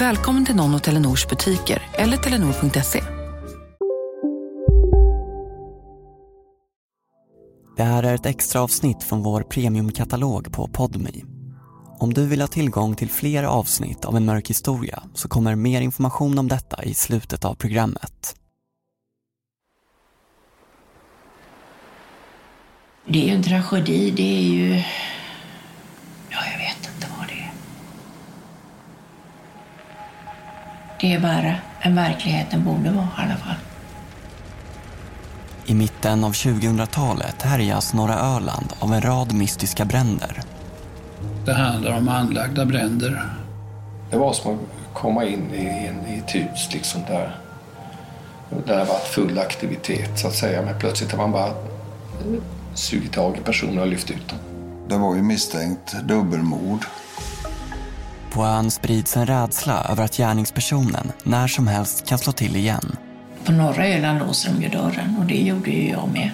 Välkommen till någon av Telenors butiker eller telenor.se. Det här är ett extra avsnitt från vår premiumkatalog på Podmi. Om du vill ha tillgång till fler avsnitt av En mörk historia så kommer mer information om detta i slutet av programmet. Det är ju en tragedi. Det är ju... Ja, jag vet inte vad det är. Det är värre än verkligheten borde vara i alla fall. I mitten av 2000-talet härjas norra Öland av en rad mystiska bränder. Det handlar om anlagda bränder. Det var som att komma in i, en, i ett hus liksom där, där det varit full aktivitet så att säga. Men plötsligt har man bara sugit tag i personer och lyft ut dem. Det var ju misstänkt dubbelmord. På ön sprids en rädsla över att gärningspersonen när som helst kan slå till igen. På norra Öland låser de ju dörren och det gjorde ju jag med.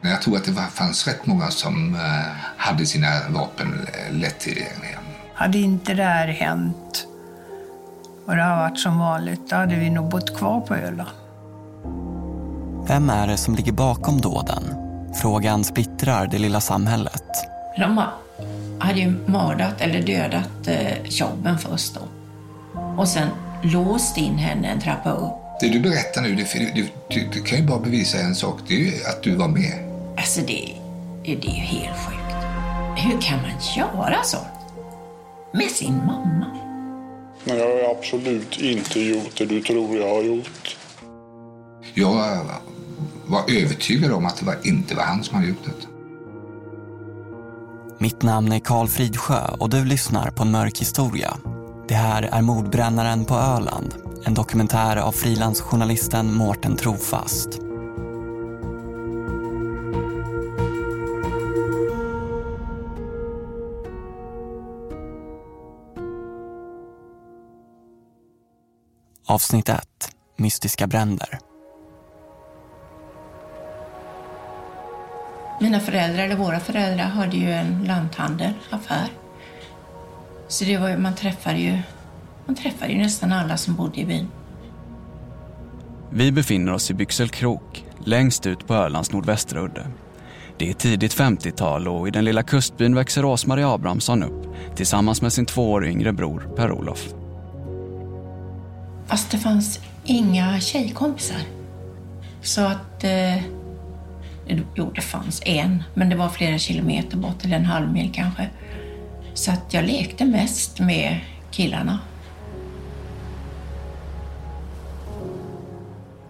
Jag tror att det fanns rätt många som hade sina vapen lättillgängliga. Hade inte det här hänt och det har varit som vanligt, då hade vi nog bott kvar på Öland. Vem är det som ligger bakom dåden? Frågan splittrar det lilla samhället. De hade ju mördat eller dödat eh, Tjobben först då. Och sen låst in henne en trappa upp. Det du berättar nu, det, du, du, du kan ju bara bevisa en sak. Det är ju att du var med. Alltså det, det är ju helt sjukt. Hur kan man göra så? Med sin mamma? Men jag har absolut inte gjort det du tror jag har gjort. Jag var övertygad om att det var, inte var han som hade gjort det. Mitt namn är Karl Fridsjö och du lyssnar på en mörk historia. Det här är Mordbrännaren på Öland, en dokumentär av frilansjournalisten Mårten Trofast. Avsnitt 1. Mystiska bränder. Mina föräldrar, eller våra föräldrar, hade ju en lanthandelaffär. Så det var ju, man träffade ju, man träffade ju nästan alla som bodde i byn. Vi befinner oss i Byxelkrok, längst ut på Ölands nordvästra udde. Det är tidigt 50-tal och i den lilla kustbyn växer Rosmarie Abrahamsson upp tillsammans med sin två år yngre bror Per-Olof. Fast det fanns inga tjejkompisar. Så att... Eh, Eh, jo, det fanns en, men det var flera kilometer bort, eller en halv mil kanske. Så att jag lekte mest med killarna.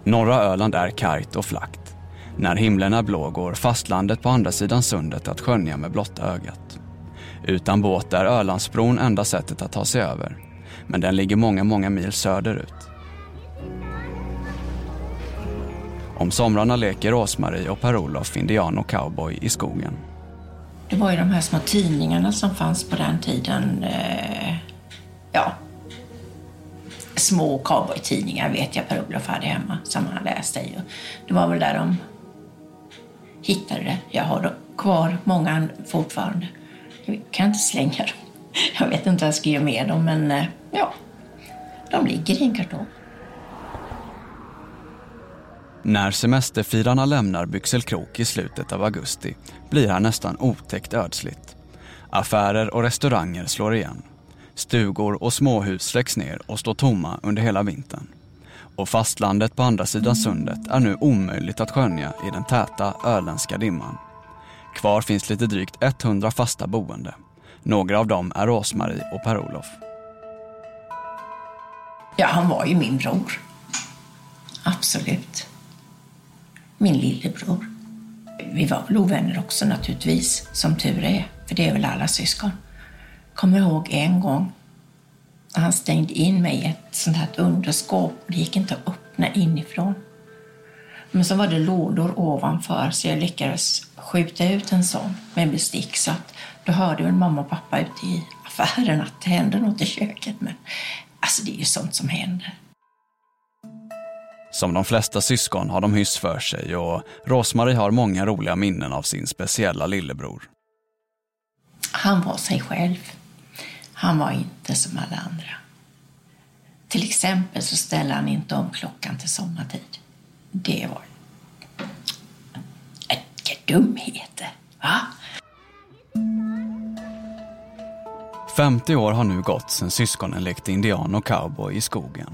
Norra Öland är kargt och flackt. När himlen är blå går fastlandet på andra sidan sundet att skönja med blotta ögat. Utan båt är Ölandsbron enda sättet att ta sig över. Men den ligger många, många mil söderut. Om somrarna leker Rosmarie och Per-Olof indian och cowboy i skogen. Det var ju de här små tidningarna som fanns på den tiden. Eh, ja, små cowboytidningar vet jag Per-Olof hade hemma som han läste i. Det var väl där de hittade det. Jag har kvar många fortfarande. Jag kan inte slänga dem. Jag vet inte vad jag ska göra med dem, men eh, ja, de ligger i en kartong. När semesterfirarna lämnar Byxelkrok i slutet av augusti blir här nästan otäckt ödsligt. Affärer och restauranger slår igen. Stugor och småhus släcks ner och står tomma under hela vintern. Och fastlandet på andra sidan sundet är nu omöjligt att skönja i den täta öländska dimman. Kvar finns lite drygt 100 fasta boende. Några av dem är Rosmarie och Per-Olof. Ja, han var ju min bror. Absolut. Min lillebror. Vi var väl ovänner också naturligtvis, som tur är. För det är väl alla syskon. Kommer ihåg en gång när han stängde in mig i ett sånt här underskåp. Det gick inte att öppna inifrån. Men så var det lådor ovanför så jag lyckades skjuta ut en sån med bestick. Så att då hörde väl mamma och pappa ute i affären att det hände något i köket. Men alltså det är ju sånt som händer. Som de flesta syskon har de hyss för sig och Rosmarie har många roliga minnen av sin speciella lillebror. Han var sig själv. Han var inte som alla andra. Till exempel så ställde han inte om klockan till sommartid. Det var vilka dumheter, va? 50 år har nu gått sedan syskonen lekte indian och cowboy i skogen.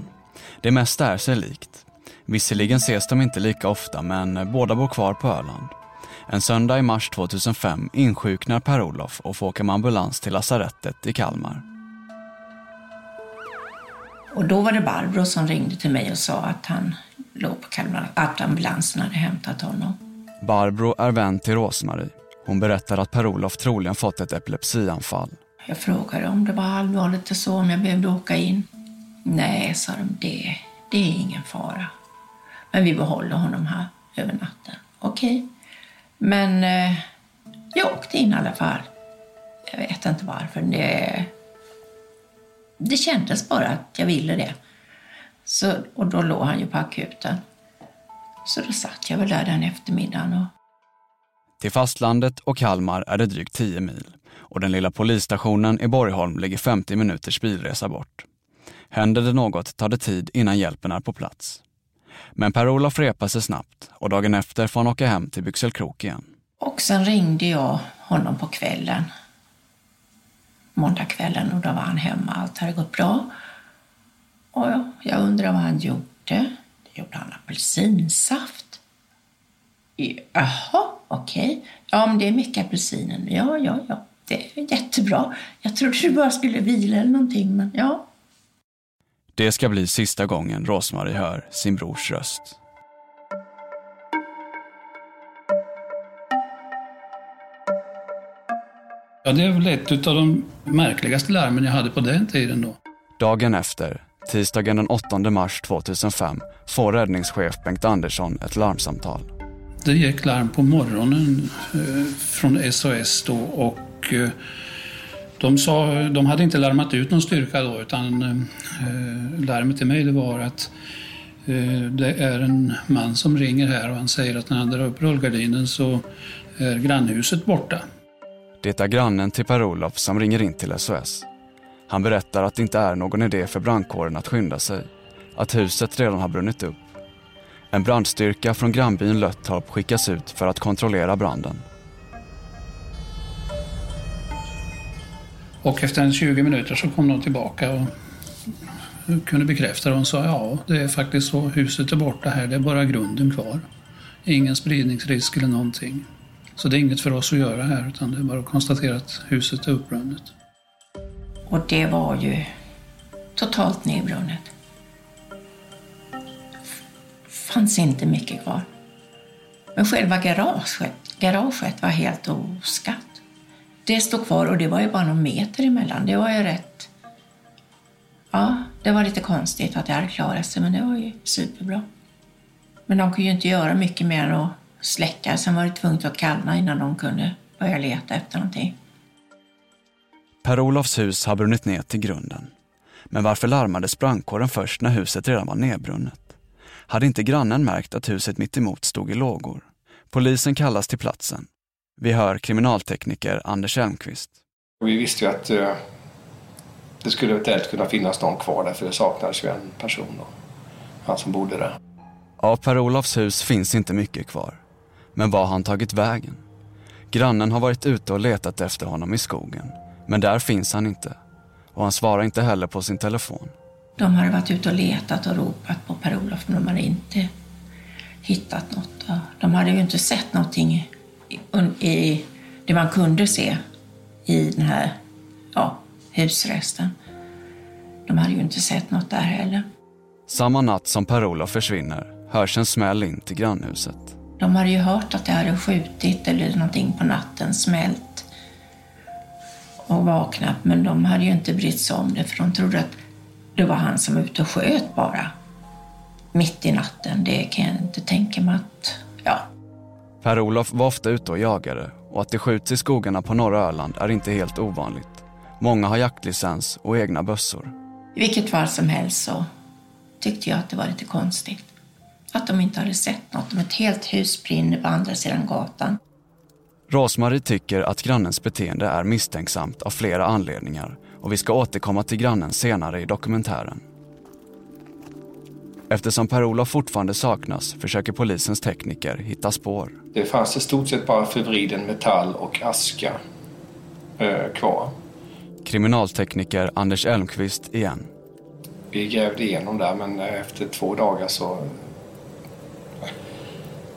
Det mesta är sig likt. Visserligen ses de inte lika ofta men båda bor kvar på Öland. En söndag i mars 2005 insjuknar Per-Olof och får åka med ambulans till lasarettet i Kalmar. Och då var det Barbro som ringde till mig och sa att han låg på Kalmar, att ambulansen hade hämtat honom. Barbro är vän till Rosmarie. Hon berättar att Per-Olof troligen fått ett epilepsianfall. Jag frågade om det var allvarligt och så, om jag behövde åka in. Nej, sa de, det, det är ingen fara. Men vi behåller honom här över natten. Okej. Okay. Men eh, jag åkte in i alla fall. Jag vet inte varför. Det, det kändes bara att jag ville det. Så, och då låg han ju på akuten. Så då satt jag väl där den eftermiddagen. Och... Till fastlandet och Kalmar är det drygt 10 mil och den lilla polisstationen i Borgholm ligger 50 minuters bilresa bort. Händer det något tar det tid innan hjälpen är på plats. Men Per-Olof repar sig snabbt och dagen efter får han åka hem till Byxelkrok igen. Och sen ringde jag honom på kvällen. Måndagskvällen och då var han hemma. Allt hade gått bra. Och jag undrar vad han gjorde. Det gjorde han apelsinsaft. Jaha, okej. Okay. Ja, men det är mycket apelsiner. Ja, ja, ja. Det är jättebra. Jag trodde du bara skulle vila eller någonting, men ja. Det ska bli sista gången Rosmarie hör sin brors röst. Ja, det är väl ett av de märkligaste larmen jag hade på den tiden då. Dagen efter, tisdagen den 8 mars 2005, får räddningschef Bengt Andersson ett larmsamtal. Det gick larm på morgonen eh, från SOS då och eh, de, sa, de hade inte larmat ut någon styrka då utan eh, larmet till mig det var att eh, det är en man som ringer här och han säger att när han drar upp rullgardinen så är grannhuset borta. Det är grannen till Per-Olof som ringer in till SOS. Han berättar att det inte är någon idé för brandkåren att skynda sig. Att huset redan har brunnit upp. En brandstyrka från grannbyn Löttorp skickas ut för att kontrollera branden. Och efter en 20 minuter så kom de tillbaka och kunde bekräfta det. De sa ja, det är faktiskt så. Huset är borta här, det är bara grunden kvar. Ingen spridningsrisk eller någonting. Så det är inget för oss att göra här utan det är bara att konstatera att huset är uppbrunnet. Och det var ju totalt nedbrunnet. fanns inte mycket kvar. Men själva garaget, garaget var helt oskatt. Det stod kvar och det var ju bara någon meter emellan. Det var ju rätt... Ja, det var lite konstigt att det hade klarat sig, men det var ju superbra. Men de kunde ju inte göra mycket mer än att släcka. Sen var det tvunget att kallna innan de kunde börja leta efter någonting. Per-Olofs hus har brunnit ner till grunden. Men varför larmades brandkåren först när huset redan var nedbrunnet? Hade inte grannen märkt att huset mitt emot stod i lågor? Polisen kallas till platsen. Vi hör kriminaltekniker Anders Elmqvist. Vi visste ju att eh, det skulle eventuellt kunna finnas någon kvar där för det saknades ju en person. Då. Han som bodde där. Av Per-Olofs hus finns inte mycket kvar. Men var har han tagit vägen? Grannen har varit ute och letat efter honom i skogen. Men där finns han inte. Och han svarar inte heller på sin telefon. De hade varit ute och letat och ropat på Per-Olof men de hade inte hittat något. De hade ju inte sett någonting i, det man kunde se i den här ja, husresten. De hade ju inte sett något där heller. Samma natt som Per-Olof försvinner hörs en smäll in till grannhuset. De hade ju hört att det hade skjutit eller någonting på natten, smält och vaknat. Men de hade ju inte brytt sig om det för de trodde att det var han som var ute och sköt bara. Mitt i natten. Det kan jag inte tänka mig att, ja. Per-Olof var ofta ute och jagade och att det skjuts i skogarna på norra Öland är inte helt ovanligt. Många har jaktlicens och egna bössor. I vilket fall som helst så tyckte jag att det var lite konstigt. Att de inte hade sett något om ett helt hus brinner på andra sidan gatan. Rosmarie tycker att grannens beteende är misstänksamt av flera anledningar och vi ska återkomma till grannen senare i dokumentären. Eftersom Per-Olof fortfarande saknas försöker polisens tekniker hitta spår. Det fanns i stort sett bara förvriden metall och aska eh, kvar. Kriminaltekniker Anders Elmqvist igen. Vi grävde igenom där men efter två dagar så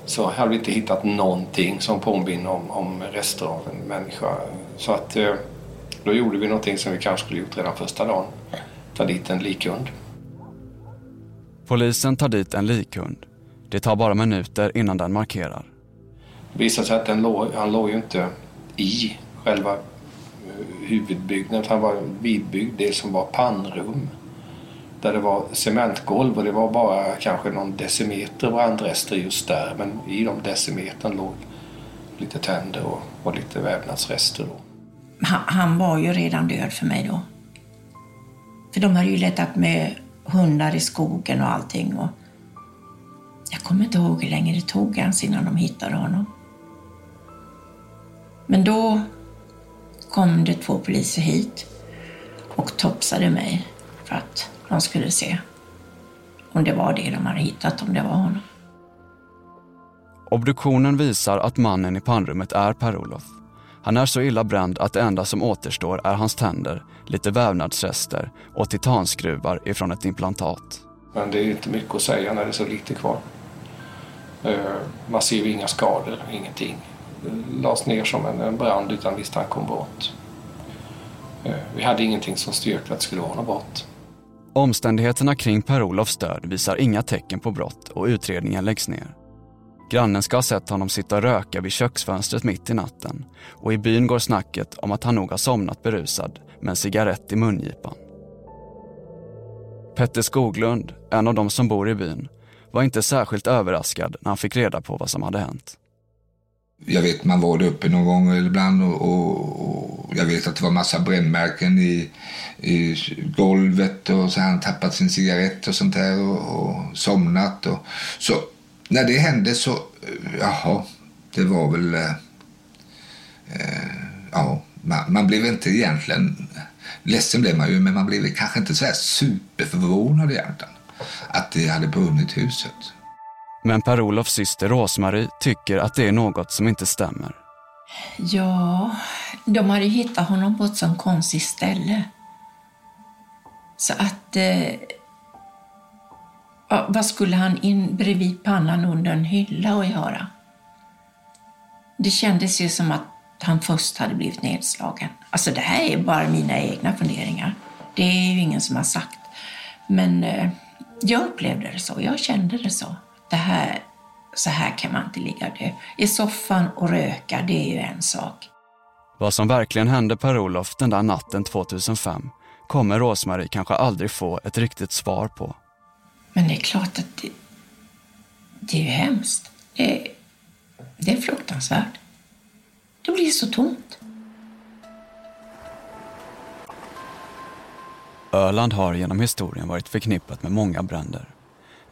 så hade vi inte hittat någonting som påminner om, om rester av en människa. Så att eh, då gjorde vi någonting som vi kanske skulle gjort redan första dagen. Ta dit en likhund. Polisen tar dit en likhund. Det tar bara minuter innan den markerar. Det visade sig att den låg, han låg ju inte i själva huvudbyggnaden. Han var en vidbyggd del som var pannrum. Där det var cementgolv och det var bara kanske någon decimeter brandrester just där. Men i de decimetern låg lite tänder och, och lite vävnadsrester. Då. Han, han var ju redan död för mig då. För de hade ju letat med hundar i skogen och allting. Och jag kommer inte ihåg hur länge det tog ens innan de hittade honom. Men då kom det två poliser hit och topsade mig för att de skulle se om det var det de hade hittat, om det var honom. Obduktionen visar att mannen i pannrummet är Per-Olof. Han är så illa bränd att det enda som återstår är hans tänder, lite vävnadsrester och titanskruvar ifrån ett implantat. Men det är inte mycket att säga när det är så lite kvar. Eh, man ser ju inga skador, ingenting. Det lades ner som en brand utan misstanke om brott. Eh, vi hade ingenting som styrkte att det skulle vara något brott. Omständigheterna kring Per-Olofs död visar inga tecken på brott och utredningen läggs ner. Grannen ska ha sett honom sitta och röka vid köksfönstret mitt i natten och i byn går snacket om att han nog har somnat berusad med en cigarett i mungipan. Petter Skoglund, en av de som bor i byn, var inte särskilt överraskad när han fick reda på vad som hade hänt. Jag vet man var där uppe någon gång ibland och, och, och jag vet att det var massa brännmärken i, i golvet och så han tappat sin cigarett och sånt där och, och somnat. Och, så när det hände så, jaha, det var väl, eh, eh, ja, man, man, blev inte egentligen, ledsen blev man ju, men man blev kanske inte så här superförvånad egentligen att det hade brunnit huset. Men Per-Olofs syster Rosmarie tycker att det är något som inte stämmer. Ja, de hade hittat honom på ett sånt konstigt ställe. Så att... Eh, vad skulle han in bredvid pannan under en hylla och göra? Det kändes ju som att han först hade blivit nedslagen. Alltså det här är bara mina egna funderingar. Det är ju ingen som har sagt. Men eh, jag upplevde det så, jag kände det så. Det här, så här kan man inte ligga och dö. I soffan och röka, det är ju en sak. Vad som verkligen hände Per-Olof den där natten 2005 kommer Rosmarie kanske aldrig få ett riktigt svar på. Men det är klart att det, det är ju hemskt. Det, det är fruktansvärt. Det blir så tomt. Öland har genom historien varit förknippat med många bränder.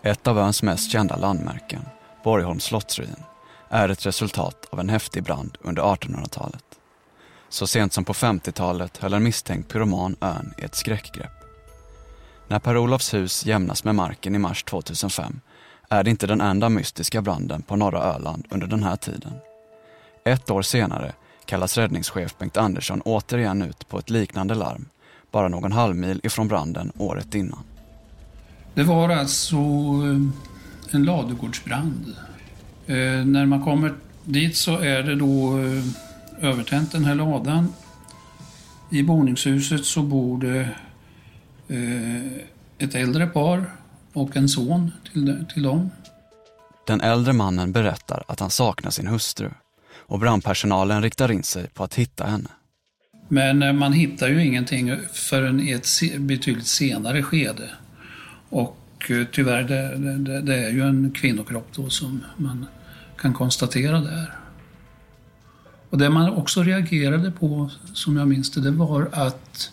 Ett av öns mest kända landmärken, Borgholms slottsruin, är ett resultat av en häftig brand under 1800-talet. Så sent som på 50-talet höll en misstänkt pyroman ön i ett skräckgrepp. När Per-Olofs hus jämnas med marken i mars 2005 är det inte den enda mystiska branden på norra Öland under den här tiden. Ett år senare kallas räddningschef Bengt Andersson återigen ut på ett liknande larm, bara någon halvmil ifrån branden året innan. Det var alltså eh, en ladugårdsbrand. Eh, när man kommer dit så är det då eh, övertänt den här ladan. I boningshuset så bor det ett äldre par och en son till, till dem. Den äldre mannen berättar att han saknar sin hustru och brandpersonalen riktar in sig på att hitta henne. Men eh, man hittar ju ingenting förrän i ett betydligt senare skede. Och eh, tyvärr, det, det, det är ju en kvinnokropp då som man kan konstatera där. Och det man också reagerade på, som jag minns det, det var att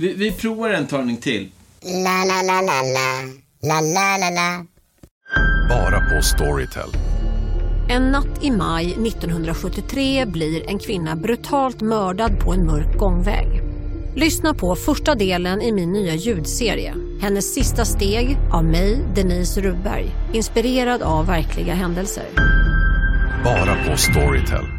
Vi, vi provar en talning till. La, la, la, la, la. La, la, la, la. Bara på Storytel. En natt i maj 1973 blir en kvinna brutalt mördad på en mörk gångväg. Lyssna på första delen i min nya ljudserie. Hennes sista steg av mig, Denise Rubberg. Inspirerad av verkliga händelser. Bara på Storytel.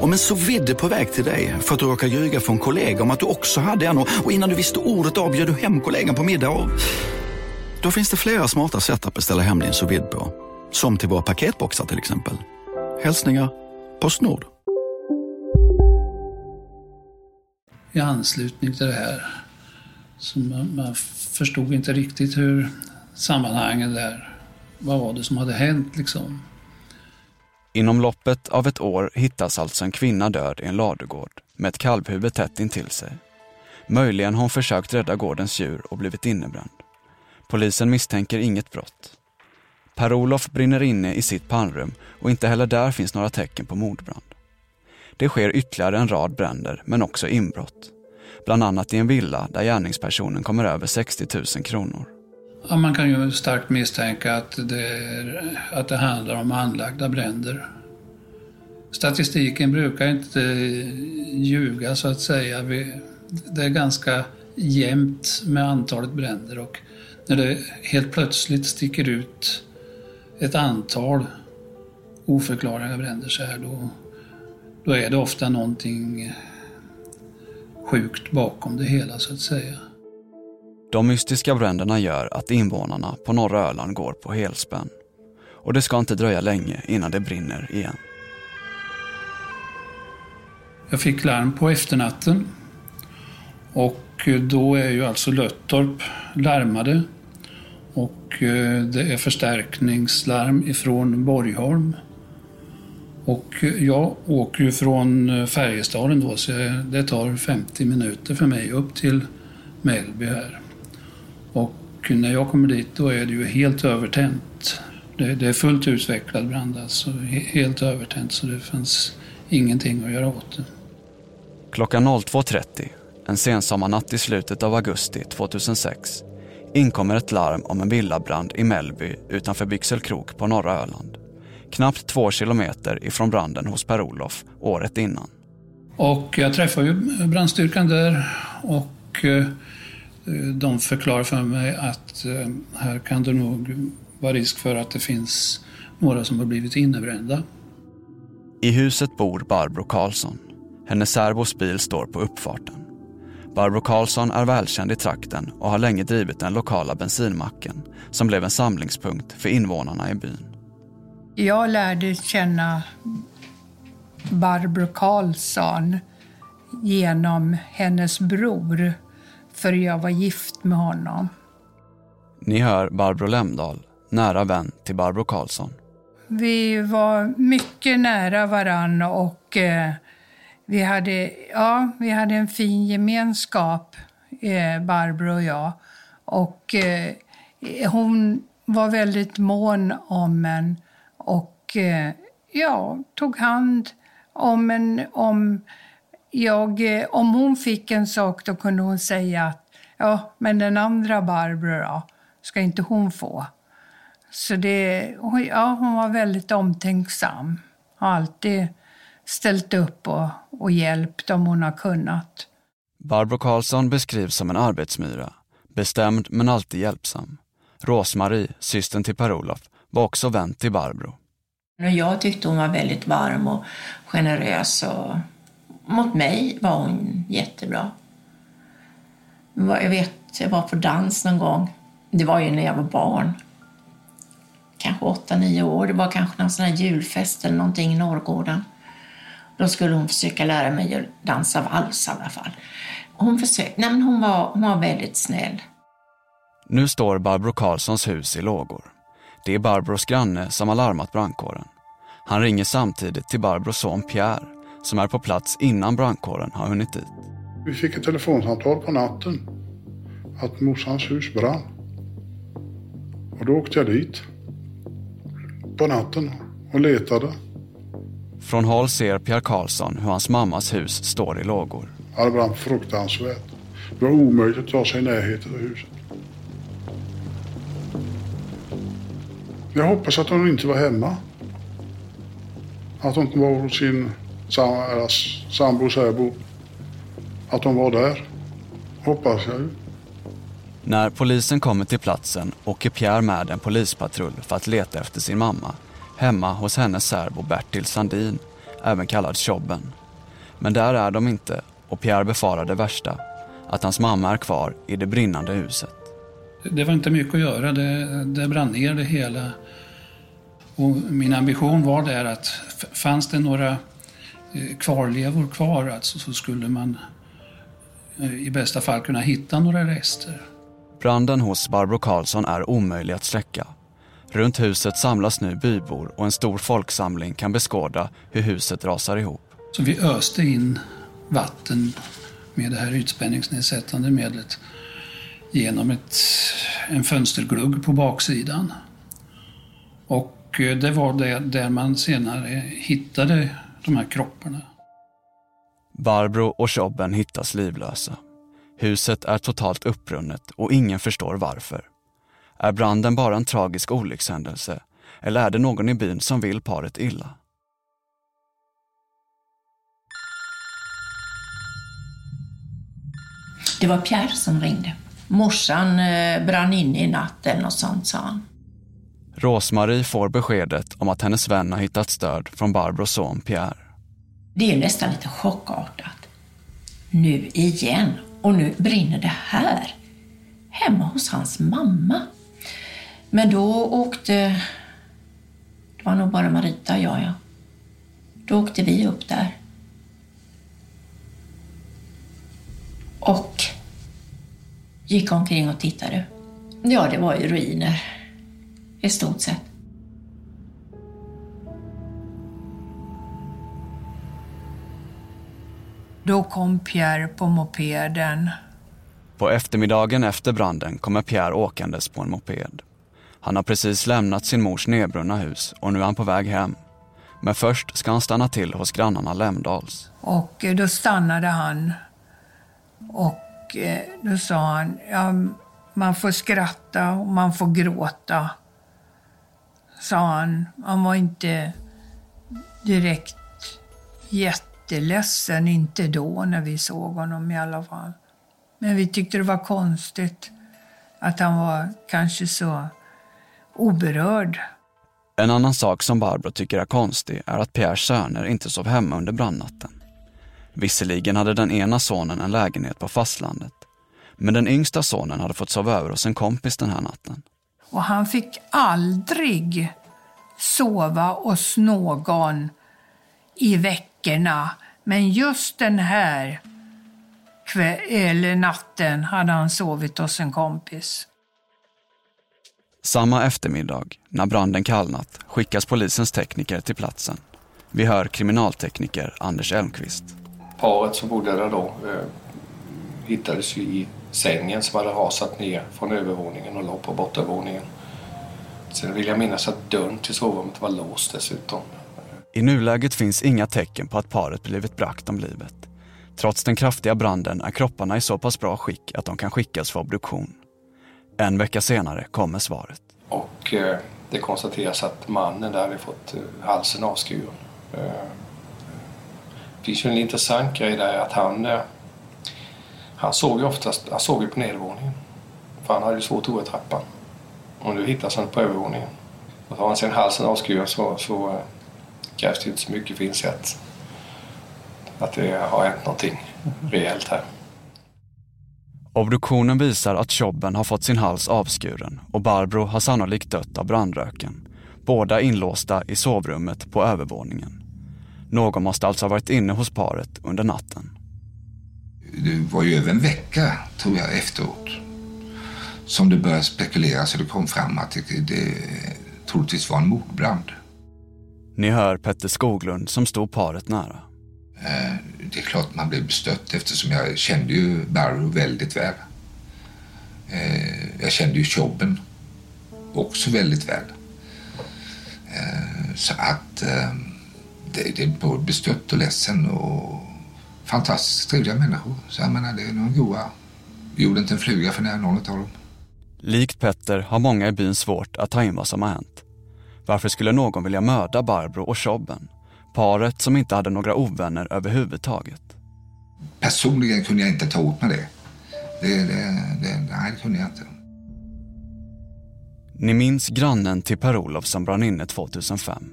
Om en så vidde på väg till dig för att du råkar ljuga från kollega om att du också hade en och innan du visste ordet av du hem kollegan på middag och... Då finns det flera smarta sätt att beställa hem din sous på. Som till våra paketboxar till exempel. Hälsningar Postnord. I anslutning till det här. Så man, man förstod inte riktigt hur sammanhangen där, vad var det som hade hänt liksom. Inom loppet av ett år hittas alltså en kvinna död i en ladugård med ett kalvhuvud tätt intill sig. Möjligen har hon försökt rädda gårdens djur och blivit innebränd. Polisen misstänker inget brott. Per-Olof brinner inne i sitt pannrum och inte heller där finns några tecken på mordbrand. Det sker ytterligare en rad bränder men också inbrott. Bland annat i en villa där gärningspersonen kommer över 60 000 kronor. Ja, man kan ju starkt misstänka att det, är, att det handlar om anlagda bränder. Statistiken brukar inte ljuga så att säga. Det är ganska jämnt med antalet bränder och när det helt plötsligt sticker ut ett antal oförklarliga bränder så här då, då är det ofta någonting sjukt bakom det hela så att säga. De mystiska bränderna gör att invånarna på norra Öland går på helspänn. Och det ska inte dröja länge innan det brinner igen. Jag fick larm på efternatten och eh, då är ju alltså Löttorp larmade och eh, det är förstärkningslarm ifrån Borgholm. Och eh, jag åker ju från Färjestaden då så det tar 50 minuter för mig upp till Mellby här. Och när jag kommer dit då är det ju helt övertänt. Det, det är fullt utvecklad brand alltså, helt övertänt så det fanns ingenting att göra åt det. Klockan 02.30, en sensommarnatt i slutet av augusti 2006, inkommer ett larm om en villabrand i Mellby utanför Byxelkrok på norra Öland. Knappt två kilometer ifrån branden hos Per-Olof året innan. Och jag träffade ju brandstyrkan där och eh, de förklarar för mig att eh, här kan det nog vara risk för att det finns några som har blivit innebrända. I huset bor Barbro Karlsson. Hennes särbos bil står på uppfarten. Barbro Karlsson är välkänd i trakten och har länge drivit den lokala bensinmacken som blev en samlingspunkt för invånarna i byn. Jag lärde känna Barbro Karlsson genom hennes bror, för jag var gift med honom. Ni hör Barbro Lemdahl, nära vän till Barbro Karlsson. Vi var mycket nära varann och eh, vi hade, ja, vi hade en fin gemenskap, eh, Barbro och jag. Och eh, hon var väldigt mån om en och eh, ja, tog hand om en. Om, jag, eh, om hon fick en sak då kunde hon säga att Ja, men den andra Barbro då? Ska inte hon få? Så det, ja, hon var väldigt omtänksam. Har alltid ställt upp och, och hjälpt om hon har kunnat. Barbro Karlsson beskrivs som en arbetsmyra. Bestämd men alltid hjälpsam. Rosmarie, systern till Per-Olof, var också vän till Barbro. Jag tyckte hon var väldigt varm och generös och mot mig var hon jättebra. Jag vet, jag var på dans någon gång. Det var ju när jag var barn. Kanske åtta, nio år. Det var kanske någon sån här julfest eller någonting i Norrgården. Då skulle hon försöka lära mig att dansa vals i alla fall. Hon försökte, nej men hon var, hon var väldigt snäll. Nu står Barbro Karlssons hus i lågor. Det är Barbros granne som har larmat brandkåren. Han ringer samtidigt till Barbros son Pierre som är på plats innan brandkåren har hunnit dit. Vi fick ett telefonsamtal på natten att morsans hus brann. Och då åkte jag dit på natten och letade. Från håll ser Pierre Karlsson hur hans mammas hus står i lågor. Det brann fruktansvärt. Det var omöjligt att ta sig i närheten av huset. Jag hoppas att hon inte var hemma. Att hon var hos sin sam sambo, särbo. Att hon var där. Hoppas jag ju. När polisen kommer till platsen åker Pierre med en polispatrull för att leta efter sin mamma hemma hos hennes särbo Bertil Sandin, även kallad Tjobben. Men där är de inte och Pierre befarar det värsta, att hans mamma är kvar i det brinnande huset. Det var inte mycket att göra, det, det brann ner det hela. Och min ambition var där att fanns det några kvarlevor kvar alltså, så skulle man eh, i bästa fall kunna hitta några rester. Branden hos Barbro Karlsson är omöjlig att släcka. Runt huset samlas nu bybor och en stor folksamling kan beskåda hur huset rasar ihop. Så vi öste in vatten med det här ytspänningsnedsättande medlet genom ett, en fönsterglugg på baksidan. Och eh, det var det där man senare hittade de här kropparna. Barbro och Tjobben hittas livlösa. Huset är totalt uppbrunnet och ingen förstår varför. Är branden bara en tragisk olyckshändelse eller är det någon i byn som vill paret illa? Det var Pierre som ringde. Morsan eh, brann inne i natt eller något sånt, sa han. Rosmarie får beskedet om att hennes vän har hittat stöd från Barbros son Pierre. Det är nästan lite chockartat. Nu igen. Och nu brinner det här. Hemma hos hans mamma. Men då åkte... Det var nog bara Marita och jag, ja. Då åkte vi upp där. Och gick omkring och tittade. Ja, det var ju ruiner. I stort sett. Då kom Pierre på mopeden. På eftermiddagen efter branden kommer Pierre åkandes på en moped. Han har precis lämnat sin mors nedbrunna hus och nu är han på väg hem. Men först ska han stanna till hos grannarna Lemdals. Och eh, då stannade han. Och eh, då sa han, ja, man får skratta och man får gråta. Sa han. Han var inte direkt jätteledsen, inte då när vi såg honom i alla fall. Men vi tyckte det var konstigt att han var kanske så oberörd. En annan sak som Barbro tycker är konstig är att Pierres söner inte sov hemma under brandnatten. Visserligen hade den ena sonen en lägenhet på fastlandet. Men den yngsta sonen hade fått sova över hos en kompis den här natten. Och han fick aldrig sova hos någon i veckorna. Men just den här eller natten hade han sovit hos en kompis. Samma eftermiddag, när branden kallnat, skickas polisens tekniker till platsen. Vi hör kriminaltekniker Anders Elmqvist. Paret som bodde där då eh, hittades ju i sängen som hade rasat ner från övervåningen och låg på bottenvåningen. Sen vill jag minnas att dörren till sovrummet var låst dessutom. I nuläget finns inga tecken på att paret blivit bragt om livet. Trots den kraftiga branden är kropparna i så pass bra skick att de kan skickas för obduktion. En vecka senare kommer svaret. Och eh, det konstateras att mannen där hade fått eh, halsen avskuren. Eh, det finns ju en intressant grej där att han, eh, han såg ju oftast han såg ju på nedervåningen. För han hade ju svårt att gå i trappan. Och nu hittas han på övervåningen. Och har han sen halsen avskuren så, så eh, krävs det inte så mycket för att inse att, att det har hänt någonting rejält här. Obduktionen visar att Tjobben har fått sin hals avskuren och Barbro har sannolikt dött av brandröken. Båda inlåsta i sovrummet på övervåningen. Någon måste alltså ha varit inne hos paret under natten. Det var ju över en vecka, tror jag, efteråt som det började spekuleras och det kom fram att det, det troligtvis var en mordbrand. Ni hör Petter Skoglund som stod paret nära. Eh, det är klart man blev bestött eftersom jag kände ju Barrow väldigt väl. Eh, jag kände ju Chobben också väldigt väl. Eh, så att det, det är både bestött och ledsen och fantastiskt trevliga människor. Så jag menar, det är nog goa. Gjorde inte en fluga för någon av dem. Likt Petter har många i byn svårt att ta in vad som har hänt. Varför skulle någon vilja mörda Barbro och Chobben? Paret som inte hade några ovänner överhuvudtaget. Personligen kunde jag inte ta åt mig det. det, det, det nej, det kunde jag inte. Ni minns grannen till Per-Olof som brann inne 2005?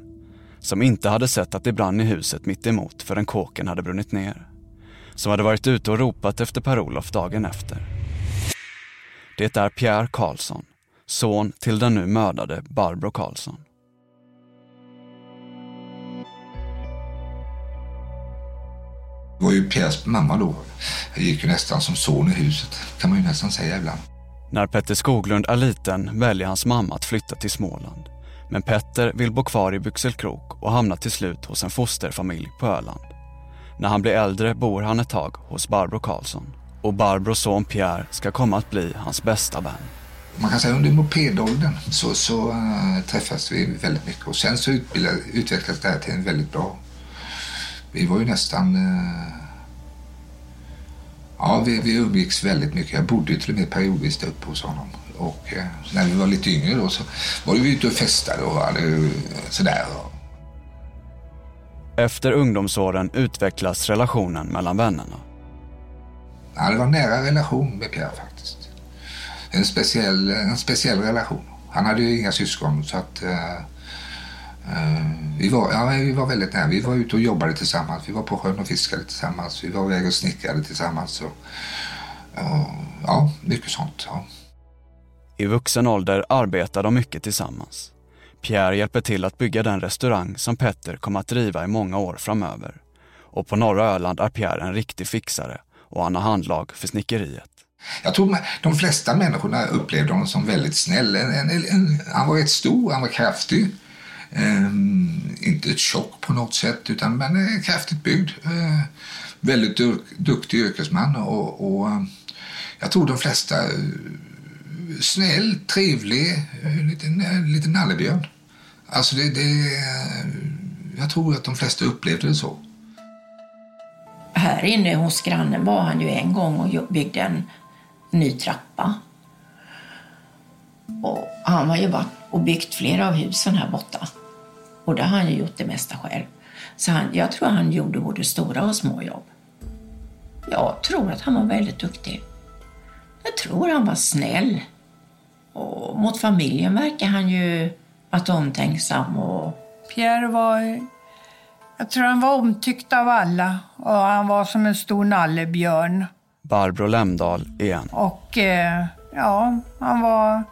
Som inte hade sett att det brann i huset mitt emot förrän kåken hade brunnit ner. Som hade varit ute och ropat efter Per-Olof dagen efter. Det är Pierre Karlsson, son till den nu mördade Barbro Karlsson. Det var ju Pierres mamma då. Jag gick ju nästan som son i huset, kan man ju nästan säga ibland. När Petter Skoglund är liten väljer hans mamma att flytta till Småland. Men Petter vill bo kvar i Byxelkrok och hamnar till slut hos en fosterfamilj på Öland. När han blir äldre bor han ett tag hos Barbro Karlsson. Och Barbros son Pierre ska komma att bli hans bästa vän. Man kan säga under mopedåldern så, så äh, träffas vi väldigt mycket och sen så utvecklades det här till en väldigt bra vi var ju nästan... Äh, ja, vi, vi umgicks väldigt mycket. Jag bodde ju till och med periodvis där uppe hos honom. Och äh, när vi var lite yngre då så var vi ute och festade och hade, sådär. Efter ungdomsåren utvecklas relationen mellan vännerna. Ja, det var en nära relation med Pierre faktiskt. En speciell, en speciell relation. Han hade ju inga syskon så att Eh, vi var, ja, vi var väldigt nära. Vi var ute och jobbade tillsammans. Vi var på sjön och fiskade tillsammans. Vi var iväg och snickrade tillsammans. Och, och, ja, mycket sånt. Ja. I vuxen ålder arbetar de mycket tillsammans. Pierre hjälper till att bygga den restaurang som Petter kommer att driva i många år framöver. Och på norra Öland är Pierre en riktig fixare och han har handlag för snickeriet. Jag tror de flesta människorna upplevde honom som väldigt snäll. En, en, en, han var rätt stor, han var kraftig. Um, inte ett tjock på något sätt, utan men eh, kraftigt byggd. Uh, väldigt duk, duktig yrkesman och, och ehm, jag tror de flesta snäll, trevlig, eh, lite, lite nallebjörn. Alltså det, det eh, jag tror att de flesta upplevde det så. Här inne hos grannen var han ju en gång och byggde en ny trappa. Och han har jobbat och byggt flera av husen här borta. Och det har han ju gjort det mesta själv. Så han, jag tror han gjorde både stora och små jobb. Jag tror att han var väldigt duktig. Jag tror han var snäll. Och mot familjen verkar han ju varit omtänksam. Och... Pierre var... Jag tror han var omtyckt av alla och han var som en stor nallebjörn. Barbro Lemdahl igen. Och eh, ja, han var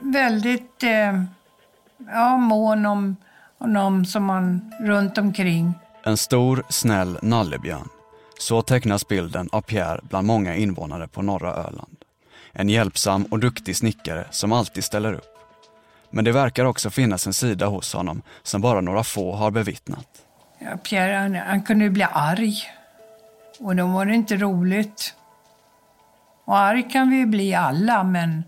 väldigt eh, ja, mån om honom som man runt omkring. En stor, snäll nallebjörn. Så tecknas bilden av Pierre bland många invånare på norra Öland. En hjälpsam och duktig snickare som alltid ställer upp. Men det verkar också finnas en sida hos honom som bara några få har bevittnat. Ja, Pierre han, han kunde bli arg. Och då var det inte roligt. Och arg kan vi bli alla, men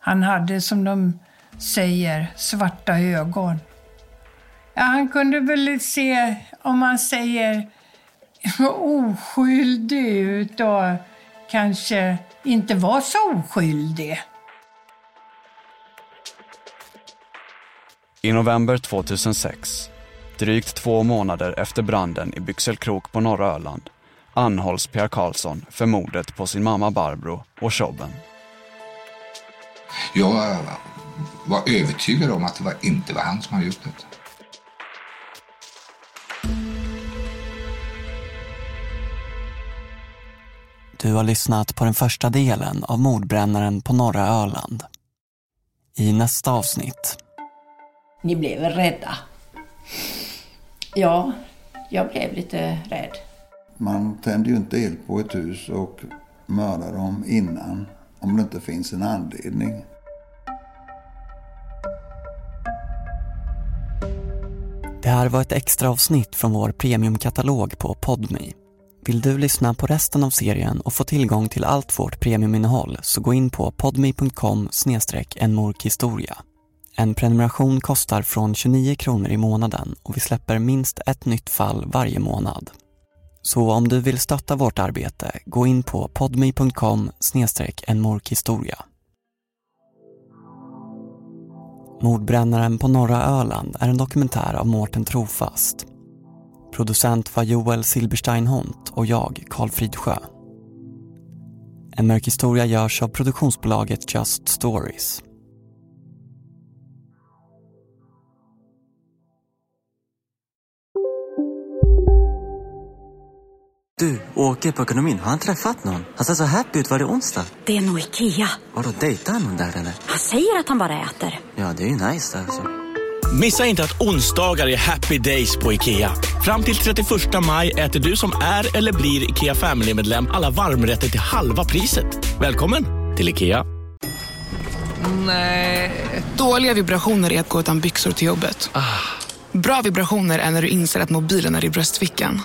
han hade som de säger svarta ögon. Ja, han kunde väl se, om man säger oskyldig ut och kanske inte var så oskyldig. I november 2006, drygt två månader efter branden i Byxelkrok på norra Öland, anhålls Pierre Karlsson för mordet på sin mamma Barbro och Tjobben. Jag var övertygad om att det var inte var han som hade gjort det. Du har lyssnat på den första delen av mordbrännaren på norra Öland. I nästa avsnitt. Ni blev rädda? Ja, jag blev lite rädd. Man tänder ju inte eld på ett hus och mördar dem innan om det inte finns en anledning. Det här var ett extra avsnitt från vår premiumkatalog på Podme. Vill du lyssna på resten av serien och få tillgång till allt vårt premiuminnehåll så gå in på podme.com enmorkhistoria. En prenumeration kostar från 29 kronor i månaden och vi släpper minst ett nytt fall varje månad. Så om du vill stötta vårt arbete, gå in på podme.com enmorkhistoria. Mordbrännaren på norra Öland är en dokumentär av Mårten Trofast. Producent var Joel Silberstein Hont och jag, Karl Fridsjö. En mörk historia görs av produktionsbolaget Just Stories. Du, åker på ekonomin. Har han träffat någon? Han ser så happy ut. Var onsdag? Det är nog Ikea. Har du dejtat någon där eller? Han säger att han bara äter. Ja, det är ju nice alltså. Missa inte att onsdagar är happy days på IKEA. Fram till 31 maj äter du som är eller blir IKEA Family-medlem alla varmrätter till halva priset. Välkommen till IKEA. Nej. Dåliga vibrationer är att gå utan byxor till jobbet. Bra vibrationer är när du inser att mobilen är i bröstfickan.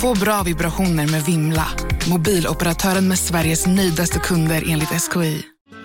Få bra vibrationer med Vimla. Mobiloperatören med Sveriges nöjdaste kunder enligt SKI.